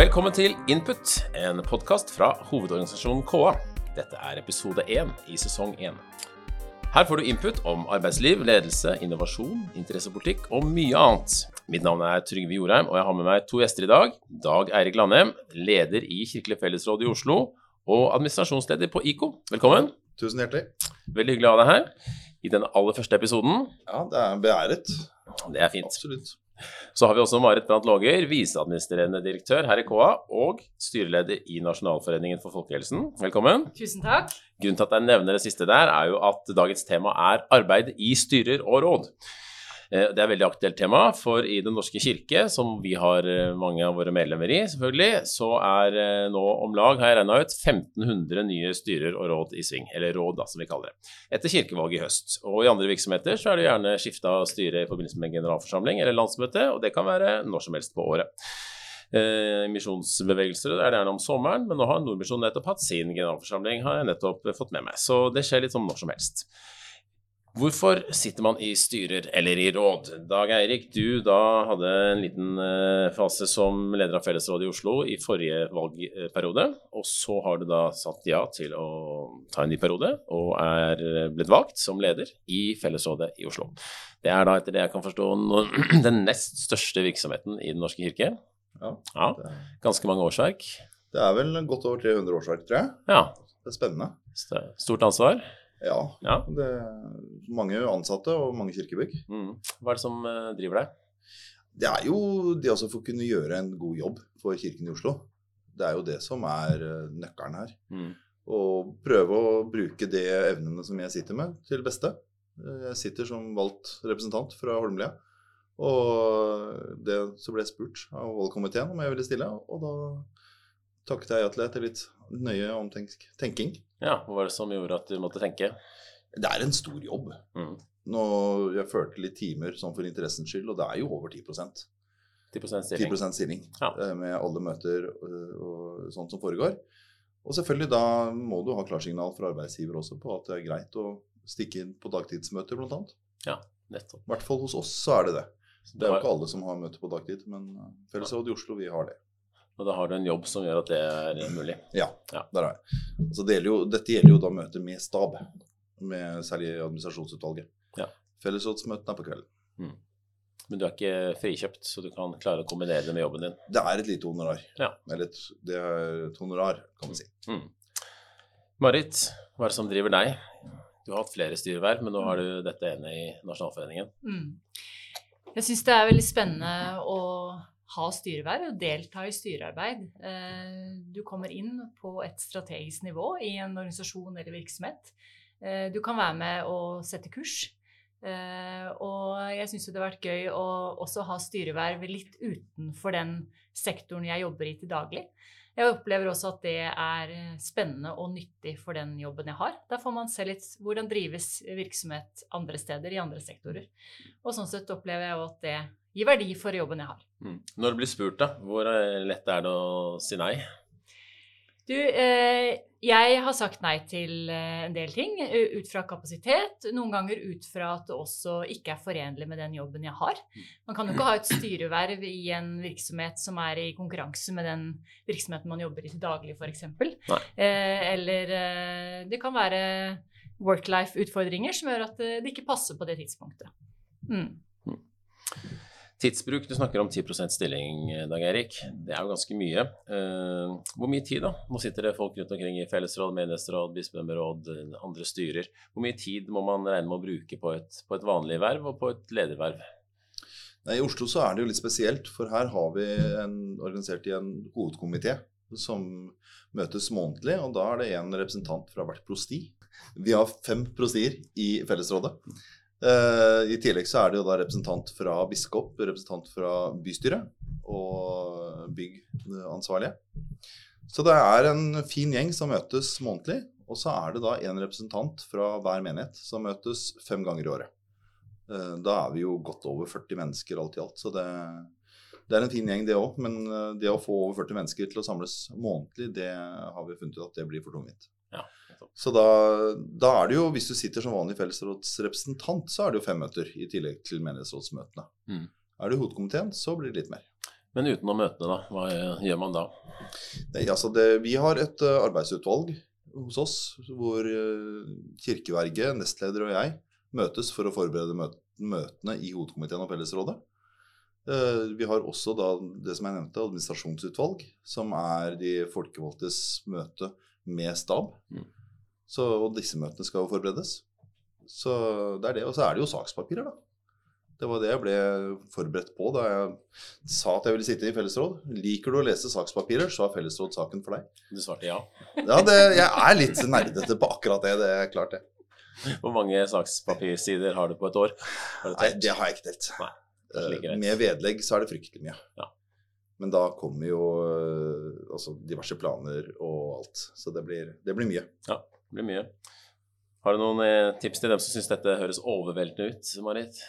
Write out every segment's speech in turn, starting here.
Velkommen til Input, en podkast fra hovedorganisasjonen KA. Dette er episode én i sesong én. Her får du input om arbeidsliv, ledelse, innovasjon, interessepolitikk og mye annet. Mitt navn er Trygve Jorheim, og jeg har med meg to gjester i dag. Dag Eirik Landheim, leder i Kirkelig fellesråd i Oslo, og administrasjonsleder på IKO. Velkommen. Tusen hjertelig. Veldig hyggelig å ha deg her i den aller første episoden. Ja, det er beæret. Det er fint. Absolutt. Så har vi også Marit Brandt Låger, viseadministrerende direktør her i KA og styreleder i Nasjonalforeningen for folkehelsen. Velkommen. Tusen takk. Grunnen til at jeg nevner det siste der, er jo at dagens tema er arbeid i styrer og råd. Eh, Det er et veldig aktuelt tema, for i Den norske kirke, som vi har eh, mange av våre medlemmer i, selvfølgelig, så er eh, nå om lag, har jeg regna ut, 1500 nye styrer og råd i sving. Eller råd, da, som vi kaller det. Etter kirkevalget i høst. Og i andre virksomheter så er det gjerne skifta styre i forbindelse med en generalforsamling eller landsmøte, og det kan være når som helst på året. Eh, misjonsbevegelser er det gjerne om sommeren, men nå har Nordmisjonen nettopp hatt sin generalforsamling, har jeg nettopp fått med meg. Så det skjer litt sånn når som helst. Hvorfor sitter man i styrer eller i råd? Dag Eirik, du da hadde en liten eh, fase som leder av Fellesrådet i Oslo i forrige valgperiode. Og så har du da satt ja til å ta en ny periode, og er blitt valgt som leder i Fellesrådet i Oslo. Det er da, etter det jeg kan forstå, den nest største virksomheten i Den norske kirke. Ja, Ja, Ganske mange årsverk. det er vel godt over 300 årsverk, tror jeg. Ja, Det er spennende. st- stort ansvar. Ja. Ja. Det er mange ansatte og mange kirkebygg. Mm. Hva er det som eh, driver deg? Det er jo det å kunne gjøre en god jobb for Kirken i Oslo. Det er jo det som er eh, nøkkelen her. Mm. Og prøve å bruke de evnene som jeg sitter med, til beste. Eh, Jeg sitter som valgt representant fra Holmlia. Og det, så ble jeg spurt av valgkomiteen om jeg ville stille, og da takket jeg ja til etter litt nøye omtenking. Ja, hva var det som gjorde at du måtte tenke? Det er en stor jobb. Mm. Nå, jeg førte litt timer sånn for interessens skyld, og det er jo over 10 10 10% stilling? stilling Ja. eh, med alle møter øh, og sånt som foregår. Og selvfølgelig da må du ha klarsignal fra arbeidsgiver også på at det er greit å stikke inn på dagtidsmøter, blant annet. Ja, Nettopp. I hvert fall hos oss så er det det. Det er jo ikke alle som har møte på dagtid, men eh, Fellesrådet i Oslo, vi har det. Og da har du en jobb som gjør at det er mulig. Ja, Ja. der er det. Altså, det gjelder jo, dette gjelder jo da møter med stab, med særlig administrasjonsutvalget. Ja. Fellesrådsmøtene er på kvelden. Men du er ikke frikjøpt, så du kan klare å kombinere det med jobben din. Det er et lite honorar. Ja. Eller et, det er et honorar, kan man si. Mm. Marit, hva er det som driver deg? Du har hatt flere styreverv, men nå har du dette ene i Nasjonalforeningen. Mm. Jeg syns det er veldig spennende å ha styreverv delta i styrearbeid. Eh, Du kommer inn på et strategisk nivå i en organisasjon eller virksomhet. Eh, Du kan være med og sette kurs. Eh, Og jeg syns det har vært gøy å også ha styreverv litt utenfor den sektoren jeg jobber i til daglig. Jeg opplever også at det er spennende og nyttig for den jobben jeg har. Der får man se litt hvordan drives virksomhet andre steder, i andre sektorer. Og sånn sett opplever jeg at det gir verdi for jobben jeg har. Mm. Når du blir spurt, da, hvor lett er det å si nei? Du, eh, jeg har sagt nei til eh, en del ting eh, ut fra kapasitet. Noen ganger ut fra at det også ikke er forenlig med den jobben jeg har. Man kan jo ikke ha et styreverv i en virksomhet som er i konkurranse med den virksomheten man jobber i til daglig, f.eks. Eh, eller eh, det kan være work-life-utfordringer som gjør at eh, det ikke passer på det tidspunktet. Mm. Tidsbruk, du snakker om 10% stilling, Dag Erik. Det er jo ganske mye. Eh, hvor mye tid, da? Nå sitter det folk rundt omkring i fellesråd, menighetsråd, bispedømmeråd, eh, andre styrer. Hvor mye tid må man regne med å bruke på et, på et vanlig verv og på et lederverv? Nei, I Oslo så er det jo litt spesielt, for her har vi en, organisert i en hovedkomité som møtes månedlig, og da er det en representant fra hvert prosti. Vi har fem prostier i fellesrådet. Eh, I tillegg så er det jo da representant fra biskop, representant fra bystyret og byggansvarlige. Så det er en fin gjeng som møtes månedlig, og så er det da en representant fra hver menighet som møtes fem ganger i året. Uh, Da er vi jo godt over 40 mennesker alt i alt, så det, det er en fin gjeng det òg. Men eh, det å få over 40 mennesker til å samles månedlig, det har vi funnet ut at det blir for tungvint. Ja. Så da, da er det jo, hvis du sitter som vanlig fellesrådsrepresentant, så er det jo fem møter i tillegg til menighetsrådsmøtene. Mm. Er du i hovedkomiteen, så blir det litt mer. Men utenom møtene, da, hva gjør man da? Nei, altså det, vi har et uh, arbeidsutvalg hos oss hvor uh, kirkeverget, nestleder og jeg møtes for å forberede møt møtene i hovedkomiteen og fellesrådet. Uh, vi har også da det som jeg nevnte, administrasjonsutvalg, som er de folkevalgtes møte med stab. Mm. Så, og disse møtene skal jo forberedes. Så det er det. Og så er det jo sakspapirer, da. Det var det jeg ble forberedt på da jeg sa at jeg ville sitte i fellesråd. Liker du å lese sakspapirer, så er fellesråd saken for deg. Du svarte ja? Ja, det, jeg er litt nerdete på akkurat det. Det er klart, det. Hvor mange sakspapirsider har du på et år? Nei, det har jeg ikke telt. Nei, uh, med vedlegg så er det fryktelig mye. Ja. Men da kommer jo uh, altså diverse planer og alt. Så det blir, det blir mye. Ja, det blir mye. Har du noen eh, tips til dem som syns dette høres overveldende ut, Marit?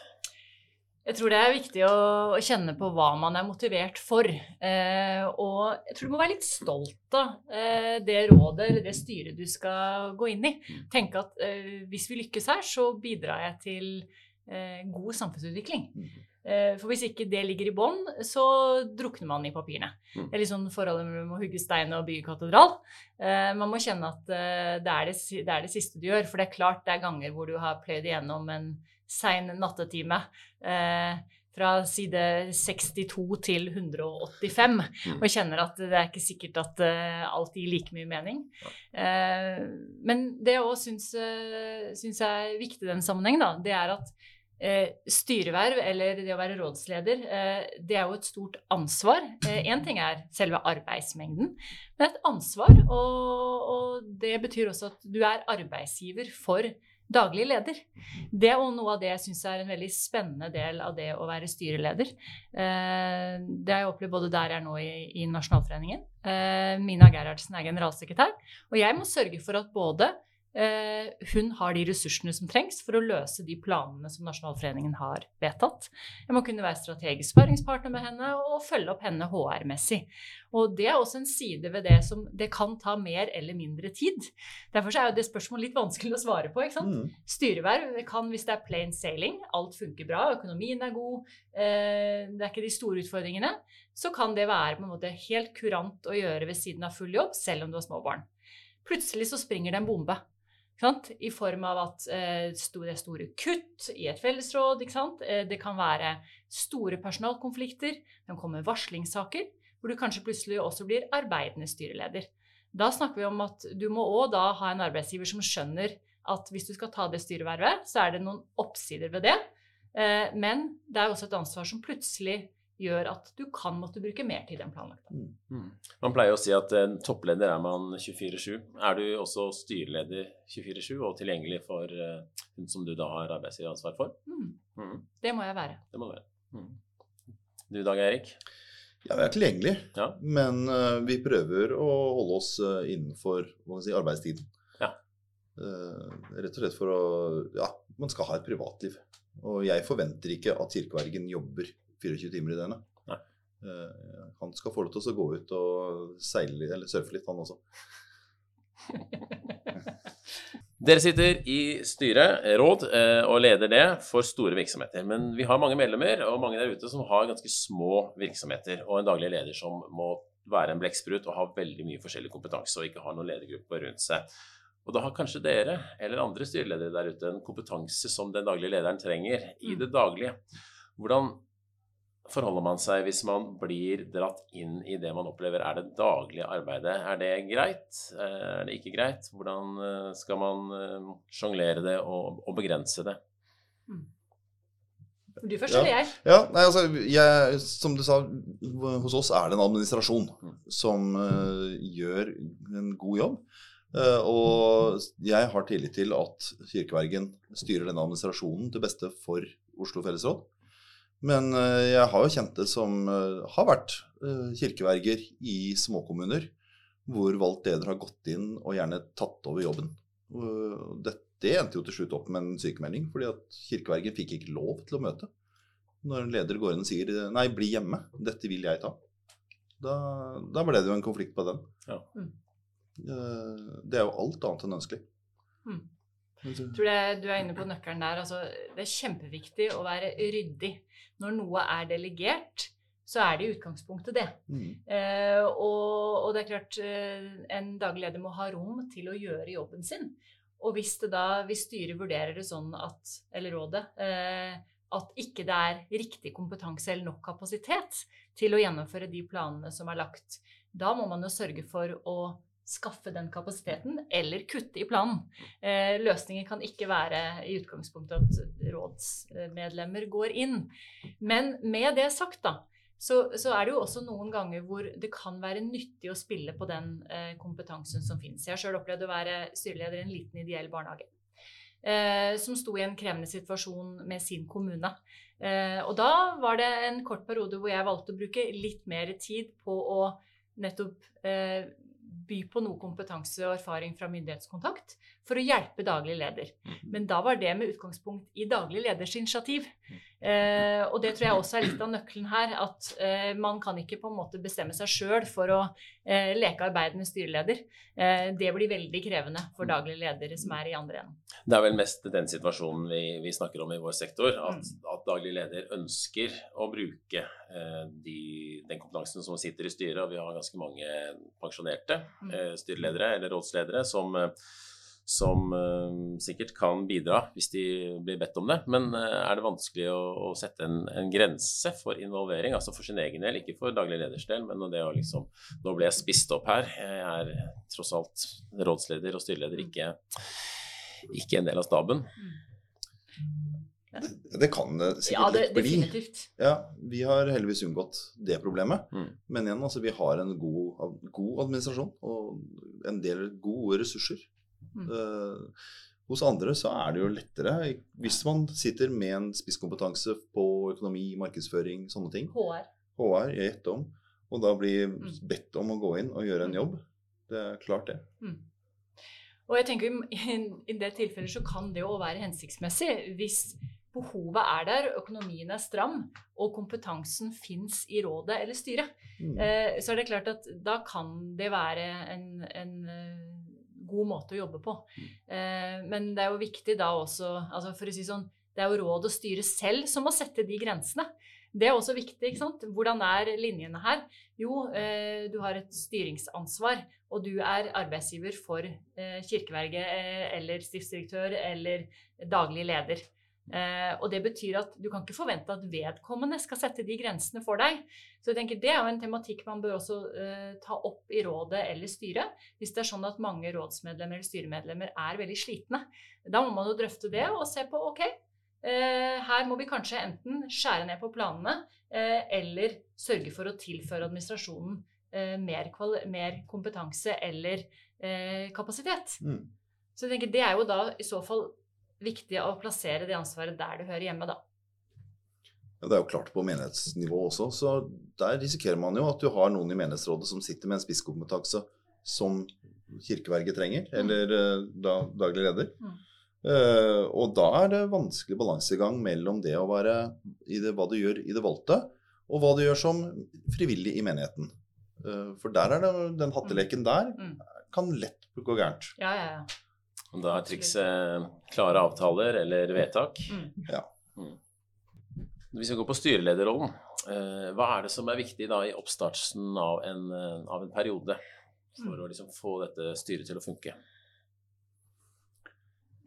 Jeg tror det er viktig å, å, kjenne på hva man er motivert for. Eh, og jeg tror du må være litt stolt av eh, det rådet eller det styret du skal gå inn i. Mm. Tenke at eh, hvis vi lykkes her, så bidrar jeg til eh, god samfunnsutvikling. Eh, for hvis ikke det ligger i bånn, så drukner man i papirene. Mm. Det er litt sånn forholdet mellom å hugge stein og bygge katedral. Eh, man må kjenne at det er det, det, er det siste du gjør. For det er klart det er ganger hvor du har pløyd igjennom en sein nattetime. Eh, fra side 62 til 185, mm. og kjenner at det er ikke sikkert at alt gir like mye mening. Men det jeg òg syns, syns, er viktig i den sammenheng, da, det er at styreverv, eller det å være rådsleder, det er jo et stort ansvar. Én ting er selve arbeidsmengden, men et ansvar. Og, og det betyr også at du er arbeidsgiver for daglig leder. Det er noe av det jeg syns er en veldig spennende del av det å være styreleder. Eh, det har jeg opplevd både der jeg er nå i, i Nasjonalforeningen. Eh, Mina Gerhardsen er generalsekretær. Og jeg må sørge for at både Eh, hun har de ressursene som trengs for å løse de planene som Nasjonalforeningen har vedtatt. Jeg må kunne være strategisk sparringspartner med henne og følge opp henne HR-messig. Og det er også en side ved det som det kan ta mer eller mindre tid. Derfor er jo det spørsmålet litt vanskelig å svare på. ikke sant? Mm. Styreverv kan, hvis det er plain sailing, alt funker bra, økonomien er god, eh, det er ikke de store utfordringene, så kan det være på en måte helt kurant å gjøre ved siden av full jobb, selv om du har små barn. Plutselig så springer det en bombe. I form av at eh, det er store kutt i et fellesråd. Eh, det kan være store personalkonflikter. Det kan komme varslingssaker hvor du kanskje plutselig også blir arbeidende styreleder. Da snakker vi om at du må òg da ha en arbeidsgiver som skjønner at hvis du skal ta det styrevervet, så er det noen oppsider ved det. Eh, men det er også et ansvar som plutselig gjør at du kan måtte bruke mer tid enn planlagt. Mm. Mm. Man pleier å si at en toppleder er man 24-7. Er du også styreleder 24-7 og tilgjengelig for uh, hun som du da har arbeidsgiveransvar for? Mm. mm. Det må jeg være. Det må du være. Mm. Du Dag Eirik? Ja, vi er tilgjengelig, ja. men uh, vi prøver å holde oss uh, innenfor si, arbeidstiden. Ja. rett og slett for å Ja, man skal ha et privatliv. Og jeg forventer ikke at kirkevergen jobber 24 timer i døgnet. Uh, han skal få lov til å gå ut og seile eller surfe litt, han også. Dere sitter i styret, eh, råd, eh, og leder det for store virksomheter. Men vi har mange medlemmer og mange der ute som har ganske små virksomheter, og en daglig leder som må være en blekksprut og ha veldig mye forskjellig kompetanse og ikke ha noen ledergruppe rundt seg. Og da har kanskje dere eller andre styreledere der ute en kompetanse som den daglige lederen trenger i det daglige. Hvordan forholder man seg hvis man blir dratt inn i det man opplever er det daglige arbeidet? Er det greit? Eh, er det ikke greit? Hvordan eh, skal man eh, sjonglere det og, og, begrense det? Mm. Du først, eller jeg? Ja, nei, altså, jeg, Som du sa, hos oss er det en administrasjon mm. som uh, gjør en god jobb. Uh, og jeg har tillit til at Kirkevergen styrer denne administrasjonen til beste for Oslo Fellesråd. Men eh, jeg har jo kjent det som eh, har vært eh, kirkeverger i småkommuner hvor valgt leder har gått inn og gjerne tatt over jobben. Dette endte jo til slutt opp med en sykemelding, fordi at kirkevergen fikk ikke lov til å møte. Når en leder går inn og sier 'nei, bli hjemme, dette vil jeg ta', da, da ble det jo en konflikt på den. Ja. Mm. Det er jo alt annet enn ønskelig. Mm. Jeg tror det, du er inne på nøkkelen der. Altså, det er kjempeviktig å være ryddig når noe er delegert, så er det i utgangspunktet det. Mm. Eh, og, og det er klart, eh, en daglig leder må ha rom til å gjøre jobben sin. Og hvis, det da, hvis styret vurderer det sånn at, eller rådet, eh, at ikke det er riktig kompetanse eller nok kapasitet til å gjennomføre de planene som er lagt, da må man jo sørge for å skaffe den kapasiteten, eller kutte i planen. Eh, løsningen kan ikke være i utgangspunktet at rådsmedlemmer går inn. Men med det sagt, da, så, så, er det jo også noen ganger hvor det kan være nyttig å spille på den eh, kompetansen som finnes. Jeg har sjøl opplevd å være styreleder i en liten ideell barnehage. Eh, som sto i en krevende situasjon med sin kommune. Eh, og da var det en kort periode hvor jeg valgte å bruke litt mer tid på å nettopp eh, by på noe kompetanse og erfaring fra myndighetskontakt for å hjelpe daglig leder. Mhm. Men da var det med utgangspunkt i daglig leders initiativ. Eh, og det tror jeg også er litt av nøkkelen her. At eh, man kan ikke på en måte bestemme seg sjøl for å eh, leke med styreleder. Eh, det blir veldig krevende for daglig ledere som er i andre enden. Det er vel mest den situasjonen vi, vi snakker om i vår sektor. At, at daglig leder ønsker å bruke eh, de, den kompetansen som sitter i styret. Og vi har ganske mange pensjonerte eh, styreledere eller rådsledere som som uh, sikkert kan bidra hvis de blir bedt om det. Men uh, er det vanskelig å, å sette en, en, grense for involvering, altså for sin egen del, ikke for daglig leders del, men det å liksom Nå ble jeg spist opp her. Jeg er tross alt rådsleder og styreleder, ikke, ikke en del av staben. Det, det kan det sikkert Ja, det, bli. definitivt. Ja, vi har heldigvis unngått det problemet. Mm. Men igjen, altså, vi har en god, god administrasjon og en del gode ressurser. Mm. Eh, hos andre så er det jo lettere hvis man sitter med en spisskompetanse på økonomi, markedsføring, sånne ting. HR. HR jeg gjetter om, og da blir Mm. bedt om å gå inn og gjøre en jobb. Det er klart, det. Mm. Og jeg tenker i, I det tilfellet så kan det jo være hensiktsmessig hvis behovet er der, økonomien er stram og kompetansen fins i rådet eller styret. Mm. Eh, så er det klart at da kan det være en, en eh, god måte å jobbe på. Eh, men det er jo viktig da også altså For å si sånn, det er jo råd og styre selv som må sette de grensene. Det er også viktig. ikke sant? Hvordan er linjene her? Jo, eh, du har et styringsansvar, og du er arbeidsgiver for eh, kirkeverget eh, eller stiftsdirektør eller daglig leder. Eh, og det betyr at du kan ikke forvente at vedkommende skal sette de grensene for deg. Så jeg tenker Det er jo en tematikk man bør også eh, ta opp i rådet eller styret. Hvis det er sånn at mange rådsmedlemmer eller styremedlemmer er veldig slitne. Da må man jo drøfte det og se på ok, eh, her må vi kanskje enten skjære ned på planene eh, eller sørge for å tilføre administrasjonen eh, mer, mer kompetanse eller kapasitet. Mm. Så jeg tenker det er jo da i så fall viktig å plassere det ansvaret der det hører hjemme, da. Ja, det er jo klart på menighetsnivå også, så der risikerer man jo at du har noen i menighetsrådet som sitter med en spisskompetanse som kirkeverget trenger, Mm. eller eh, da, daglig leder. Mm. Uh, og da er det vanskelig balansegang mellom det å være i det, hva du gjør i det valgte, og hva du gjør som frivillig i menigheten. Uh, for der er det den hatteleken der Mm. kan lett gå gærent. Ja, ja, ja. Da er trikset klare avtaler eller vedtak. Mm. Hvis vi går på styrelederrollen, eh, hva er det som er viktig da i oppstarten av en, eh, av en periode for å liksom få dette styret til å funke?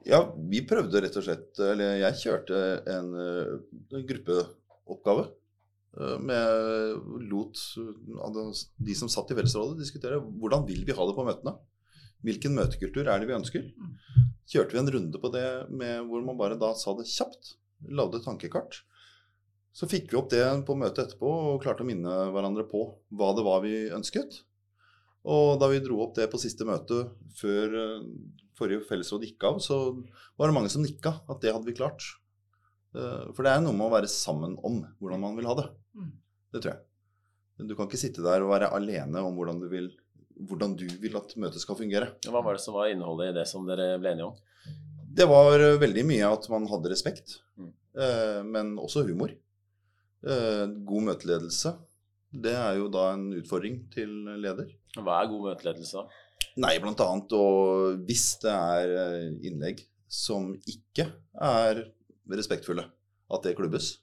Ja, vi prøvde rett og slett Eller jeg kjørte en, eh, en gruppeoppgave. eh, Med lot de som satt i fellesrådet diskutere hvordan vil vi ha det på møtene. Hvilken møtekultur er det vi ønsker? Kjørte vi en runde på det med, hvor man bare da sa det kjapt. Lagde tankekart. Så fikk vi opp det på møtet etterpå og klarte å minne hverandre på hva det var vi ønsket. Og da vi dro opp det på siste møte før eh, forrige fellesråd gikk av, så var det mange som nikka at det hadde vi klart. Eh, For det er noe med å være sammen om hvordan man vil ha det. Mm. Det tror jeg. Du kan ikke sitte der og være alene om hvordan du vil, hvordan du vil at møtet skal fungere. Hva var det som var innholdet i det som dere ble enige om? Det var eh, veldig mye at man hadde respekt, Mm. eh, men også humor. Eh, God møteledelse. Det er jo da en utfordring til leder. Hva er god møteledelse? da? Nei, blant annet og hvis det er innlegg som ikke er respektfulle, at det klubbes.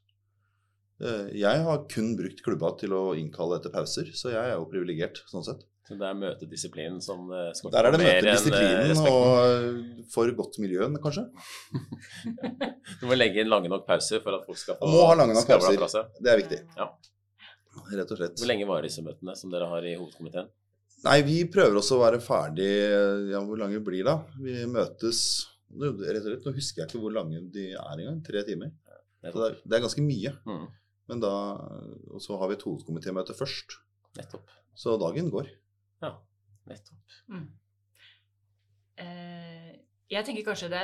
Jeg har kun brukt klubba til å innkalle etter pauser, så jeg er jo privilegert sånn sett. Så det er møtedisiplinen som eh, skal Der er det mer eh, møtedisiplinen og for godt miljøen, kanskje. Du må legge inn lange nok pauser for at folk skal få må ha lange nok pauser. Det er viktig, Ja. rett og slett. Hvor lenge varer disse møtene som dere har i hovedkomiteen? Nei, vi prøver også å være ferdig ja, Hvor lange blir det? da? Vi møtes Nå- Rett og slett, nå husker jeg ikke hvor lange de er engang. Tre timer. Så det er, det er ganske mye. Mm, Men da, Og så har vi et hovedkomitémøte først. nettopp. Så dagen går. Ja, nettopp. Mm. Eh, jeg tenker kanskje det,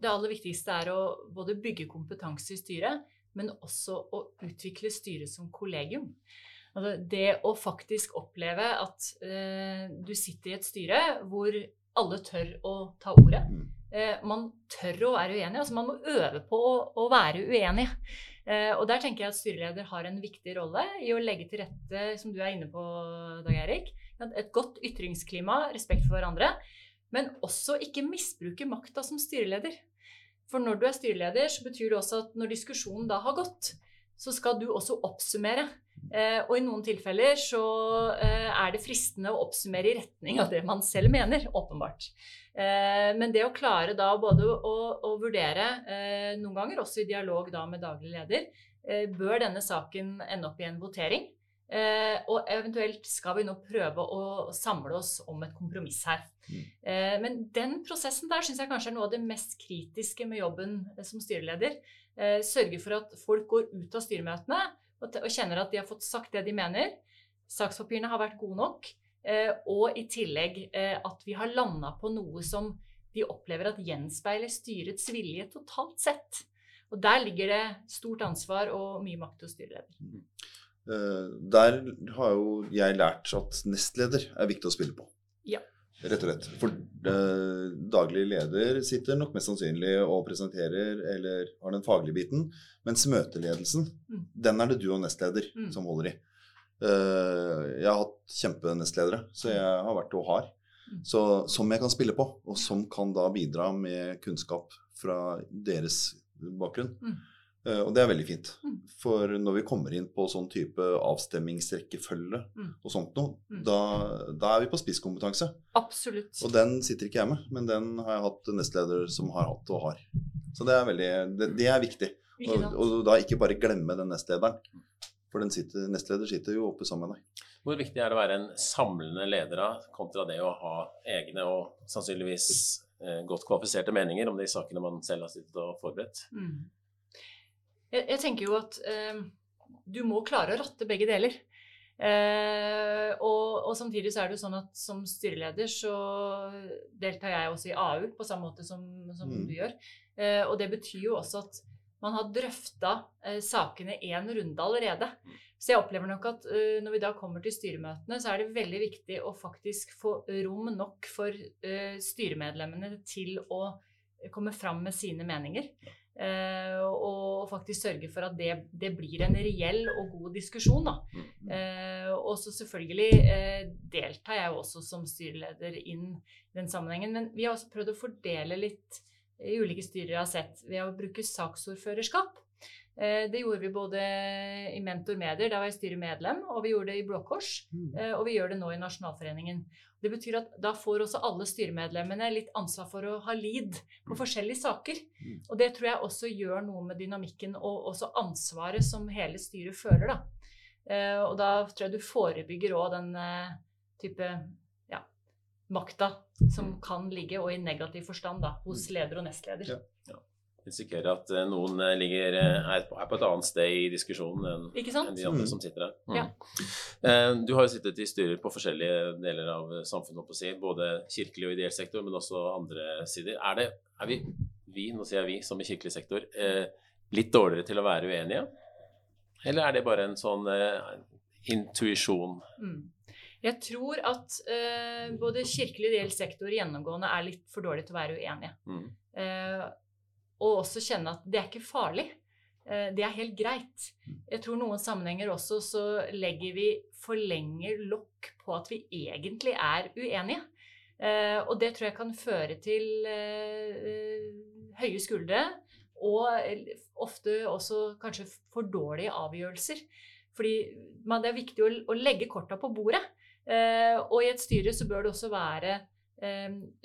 det aller viktigste er å både bygge kompetanse i styret, men også å utvikle styret som kollegium. Altså det å faktisk oppleve at eh, du sitter i et styre hvor alle tør å ta ordet. Mm. Eh, man tør å være uenig. altså Man må øve på å, å være uenig. Eh, og der tenker jeg at styreleder har en viktig rolle i å legge til rette, som du er inne på, Dag Erik, et godt ytringsklima, respekt for hverandre, men også ikke misbruke makta som styreleder. For når du er styreleder, så betyr det også at når diskusjonen da har gått, så skal du også oppsummere. Eh, og i noen tilfeller så eh, er det fristende å oppsummere i retning av det man selv mener, åpenbart. Eh, men det å klare da både å, å vurdere, eh, noen ganger også i dialog da med daglig leder, eh, bør denne saken ende opp i en votering? Eh, og eventuelt skal vi nå prøve å samle oss om et kompromiss her. Mm. Eh, men den prosessen der syns jeg kanskje er noe av det mest kritiske med jobben som styreleder. Eh, sørge for at folk går ut av styremøtene og, kjenner at de har fått sagt det de mener. Sakspapirene har vært gode nok. Eh, og i tillegg eh, at vi har landa på noe som de opplever at gjenspeiler styrets vilje totalt sett. Og der ligger det stort ansvar og mye makt hos styreleder. Eh, der har jo jeg lært at nestleder er viktig å spille på. Ja. Rett og slett. For eh, daglig leder sitter nok mest sannsynlig og presenterer eller har den faglige biten, mens møteledelsen, Mm. den er det du og nestleder Mm. som holder i. Eh, jeg har hatt kjempenestledere, så jeg har vært og har. Mm. Så, som jeg kan spille på, og som kan da bidra med kunnskap fra deres bakgrunn. Mm. Eh, og det er veldig fint. Mm. For når vi kommer inn på sånn type avstemmingsrekkefølge Mm. og sånt noe, Mm. da, da er vi på spisskompetanse. Absolutt. Og den sitter ikke jeg med, men den har jeg hatt nestleder som har hatt og har. Så det er veldig, det, det er viktig. Og, og da ikke bare glemme den nestlederen. For den sitter, nestleder sitter jo oppe sammen med deg. Hvor viktig er det å være en samlende leder da, kontra det å ha egne og sannsynligvis eh, godt kvalifiserte meninger om de sakene man selv har sittet og forberedt? Mm. Jeg, jeg tenker jo at eh, du må klare å ratte begge deler. Eh, og, og samtidig så er det jo sånn at som styreleder så deltar jeg også i AU på samme måte som, som Mm. du gjør. Eh, og det betyr jo også at man har drøfta eh, sakene én runde allerede. Så jeg opplever nok at eh, når vi da kommer til styremøtene, så er det veldig viktig å faktisk få rom nok for eh, styremedlemmene til å komme fram med sine meninger. Eh, og faktisk sørge for at det, det blir en reell og god diskusjon. Da. Eh, og så selvfølgelig eh, deltar jeg også som styreleder inn i den sammenhengen. Men vi har også prøvd å fordele litt i ulike styrer jeg har sett ved å bruke saksordførerskap. Eh, det gjorde vi både i Mentor Medier, der var jeg styremedlem, og vi gjorde det i Blå Kors. Eh, Og vi gjør det nå i Nasjonalforeningen. Det betyr at da får også alle styremedlemmene litt ansvar for å ha lead på forskjellige saker. Mm. Og det tror jeg også gjør noe med dynamikken og også ansvaret som hele styret føler. Da. Eh, og da tror jeg du forebygger òg den type ja, makta som kan ligge, og i negativ forstand, da, hos leder og nestleder. Ja. Risikerer at eh, noen eh, ligger, eh, er på er på et annet sted i diskusjonen enn enn de andre Mm. som sitter der. Mm. Ja. Eh, Du har jo sittet i styrer på forskjellige deler av samfunnet, si, både kirkelig og ideell sektor, men også andre sider. Er, det, er vi, vi, nå sier jeg vi som i kirkelig sektor, eh, litt dårligere til å være uenige? Eller er det bare en sånn intuisjon? Mm. Jeg tror at eh, både kirkelig og ideell sektor gjennomgående er litt for dårlig til å være uenige. Mm. Og også kjenne at det er ikke farlig. Eh, det er helt greit. Jeg tror noen sammenhenger også så legger vi for lenge lokk på at vi egentlig er uenige. Eh, og det tror jeg kan føre til eh, høye skuldre og ofte også kanskje for dårlige avgjørelser. Fordi man, det er viktig å, å legge korta på bordet. Og i et styre så bør det også være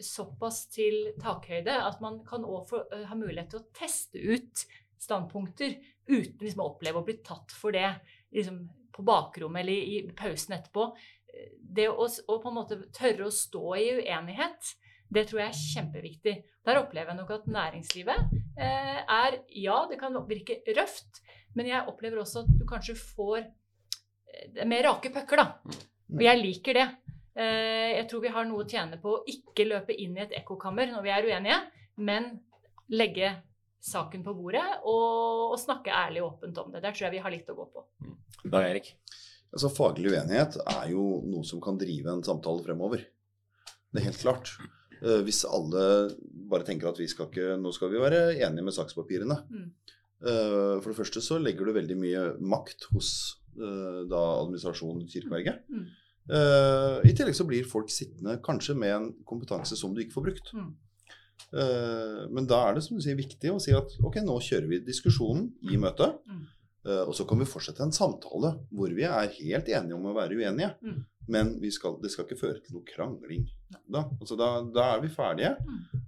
såpass til takhøyde at man kan også uh, ha mulighet til å teste ut standpunkter uten liksom, å oppleve å bli tatt for det liksom, på bakrommet eller i, pausen etterpå. Det å, å, på en måte tørre å stå i uenighet, det tror jeg er kjempeviktig. Der opplever jeg nok at næringslivet eh, er Ja, det kan virke røft, men jeg opplever også at du kanskje får eh, mer rake pucker, da. Og jeg liker det. Eh, jeg tror vi har noe å tjene på å ikke løpe inn i et ekkokammer når vi er uenige, men legge saken på bordet og, og snakke ærlig og åpent om det. Der tror jeg vi har litt å gå på. Mm. Da, Erik? Altså, faglig uenighet er jo noe som kan drive en samtale fremover. Det er helt klart. Eh, hvis alle bare tenker at vi skal ikke, nå skal vi være enige med sakspapirene. Mm. Uh, for det første så legger du veldig mye makt hos da administrasjonen i Kirkeberget. Mm. Uh, I tillegg så blir folk sittende kanskje med en kompetanse som du ikke får brukt. Mm. men da er det som du sier viktig å si at ok, nå kjører vi diskusjonen i møtet. Mm. og så kan vi fortsette en samtale hvor vi er helt enige om å være uenige. Mm. Men skal, det skal ikke føre til noe krangling. Da, altså da, da er vi ferdige.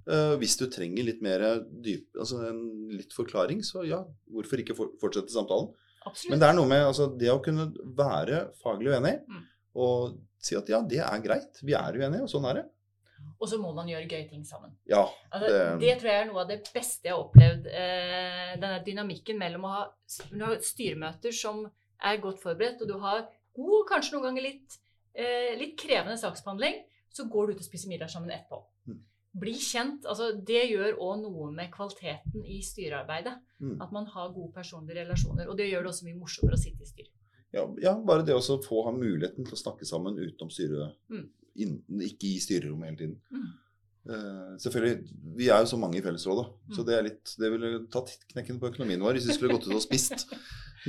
Uh, hvis du trenger litt mer dyp, altså en litt forklaring, så ja, hvorfor ikke for, fortsette samtalen? Absolutt. Men det er noe med altså, det å kunne være faglig uenig mm. Og si at ja, det er greit, vi er uenige, og sånn er det. Og så må man gjøre gøye ting sammen. Ja, altså, det... det... tror jeg er noe av det beste jeg har opplevd. Eh, denne dynamikken mellom å ha, ha styremøter som er godt forberedt, og du har god, kanskje noen ganger litt eh, litt krevende saksbehandling, så går du ut og spiser middag sammen etterpå. Mm. Bli kjent. altså Det gjør òg noe med kvaliteten i styrearbeidet. Mm. At man har gode personlige relasjoner. Og det gjør det også mye morsommere å sitte i styret. Ja, ja bare det å få ha muligheten til å snakke sammen utenom styret. Mm. Inn, ikke i styrerommet hele tiden. Mm. Uh, selvfølgelig, Vi er jo så mange i fellesrådet, mm. så det, er litt, det ville tatt knekken på økonomien vår hvis vi skulle gått ut og spist.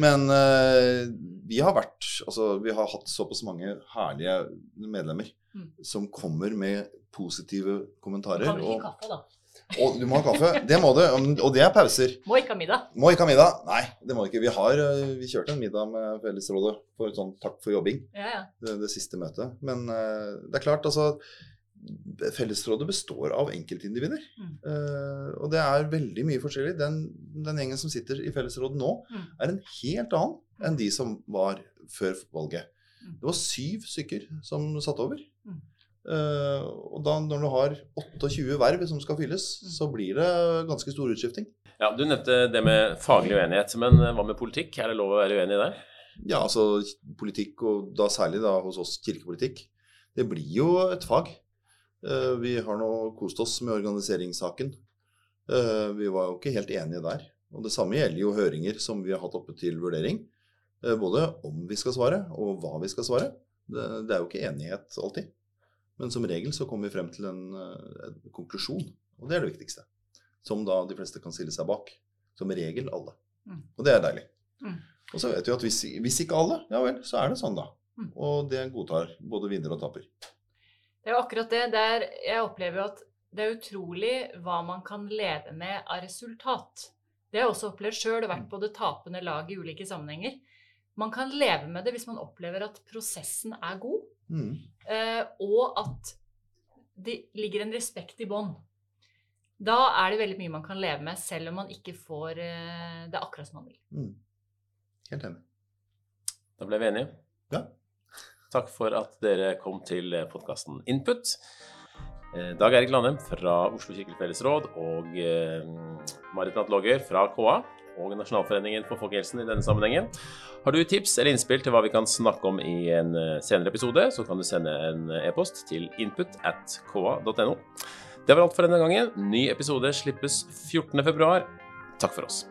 Men uh, vi har vært Altså, vi har hatt såpass mange herlige medlemmer mm. som kommer med positive kommentarer. Kan vi ikke kaffe, da? Og du må ha kaffe. Det må du. Og det er pauser. Må ikke ha middag. Må ikke ha middag. Nei, det må du ikke. Vi har eh, vi kjørte en middag med Fellesrådet for sånn takk for jobbing. Ja, ja. Det, det, siste møtet. Men uh, det er klart, altså Fellesrådet består av enkeltindivider. Mm. Uh, og det er veldig mye forskjellig. Den, den, gjengen som sitter i fellesrådet nå, mm. er en helt annen enn de som var før valget. Mm. Det var syv stykker som satt over. Uh, og da når du har 28 verv som skal fylles, mm. så blir det ganske stor utskifting. Ja, Du nevnte det med faglig uenighet, men hva med politikk? Er det lov å være uenig der? Ja, altså politikk, og da særlig da hos oss kirkepolitikk, det blir jo et fag. Uh, vi har nå kost oss med organiseringssaken. Uh, vi var jo ikke helt enige der. Og Det samme gjelder jo høringer som vi har hatt oppe til vurdering. Eh, både om vi skal svare, og hva vi skal svare. Det, det er jo ikke enighet alltid. Men som regel så kommer vi frem til en, en, konklusjon, og det er det viktigste. Som da de fleste kan stille seg bak. Som regel alle. Mm. Og det er deilig. Mm. Og så vet vi at hvis, hvis, ikke alle, ja vel, så er det sånn, da. Mm. Og det godtar både vinner og taper. Det er jo akkurat det. Der jeg opplever jo at det er utrolig hva man kan leve med av resultat. Det har jeg også opplevd sjøl og vært på det tapende lag i ulike sammenhenger. Man kan leve med det hvis man opplever at prosessen er god, mm. eh, og at det ligger en respekt i bånn. Da er det veldig mye man kan leve med, selv om man ikke får eh, det akkurat som man vil. Mm. Helt enig. Da ble vi enige. Ja. Takk for at dere kom til podkasten Input. Eh, Dag Erik Landem fra Oslo kirkelig fellesråd og eh, Marit Natt Logger fra KA og Nasjonalforeningen for folkehelsen i denne sammenhengen. Har du tips eller innspill til hva vi kan snakke om i en eh, senere episode, så kan du sende en e-post til input at ka.no. Det var alt for denne gangen. Ny episode slippes 14.2. Takk for oss.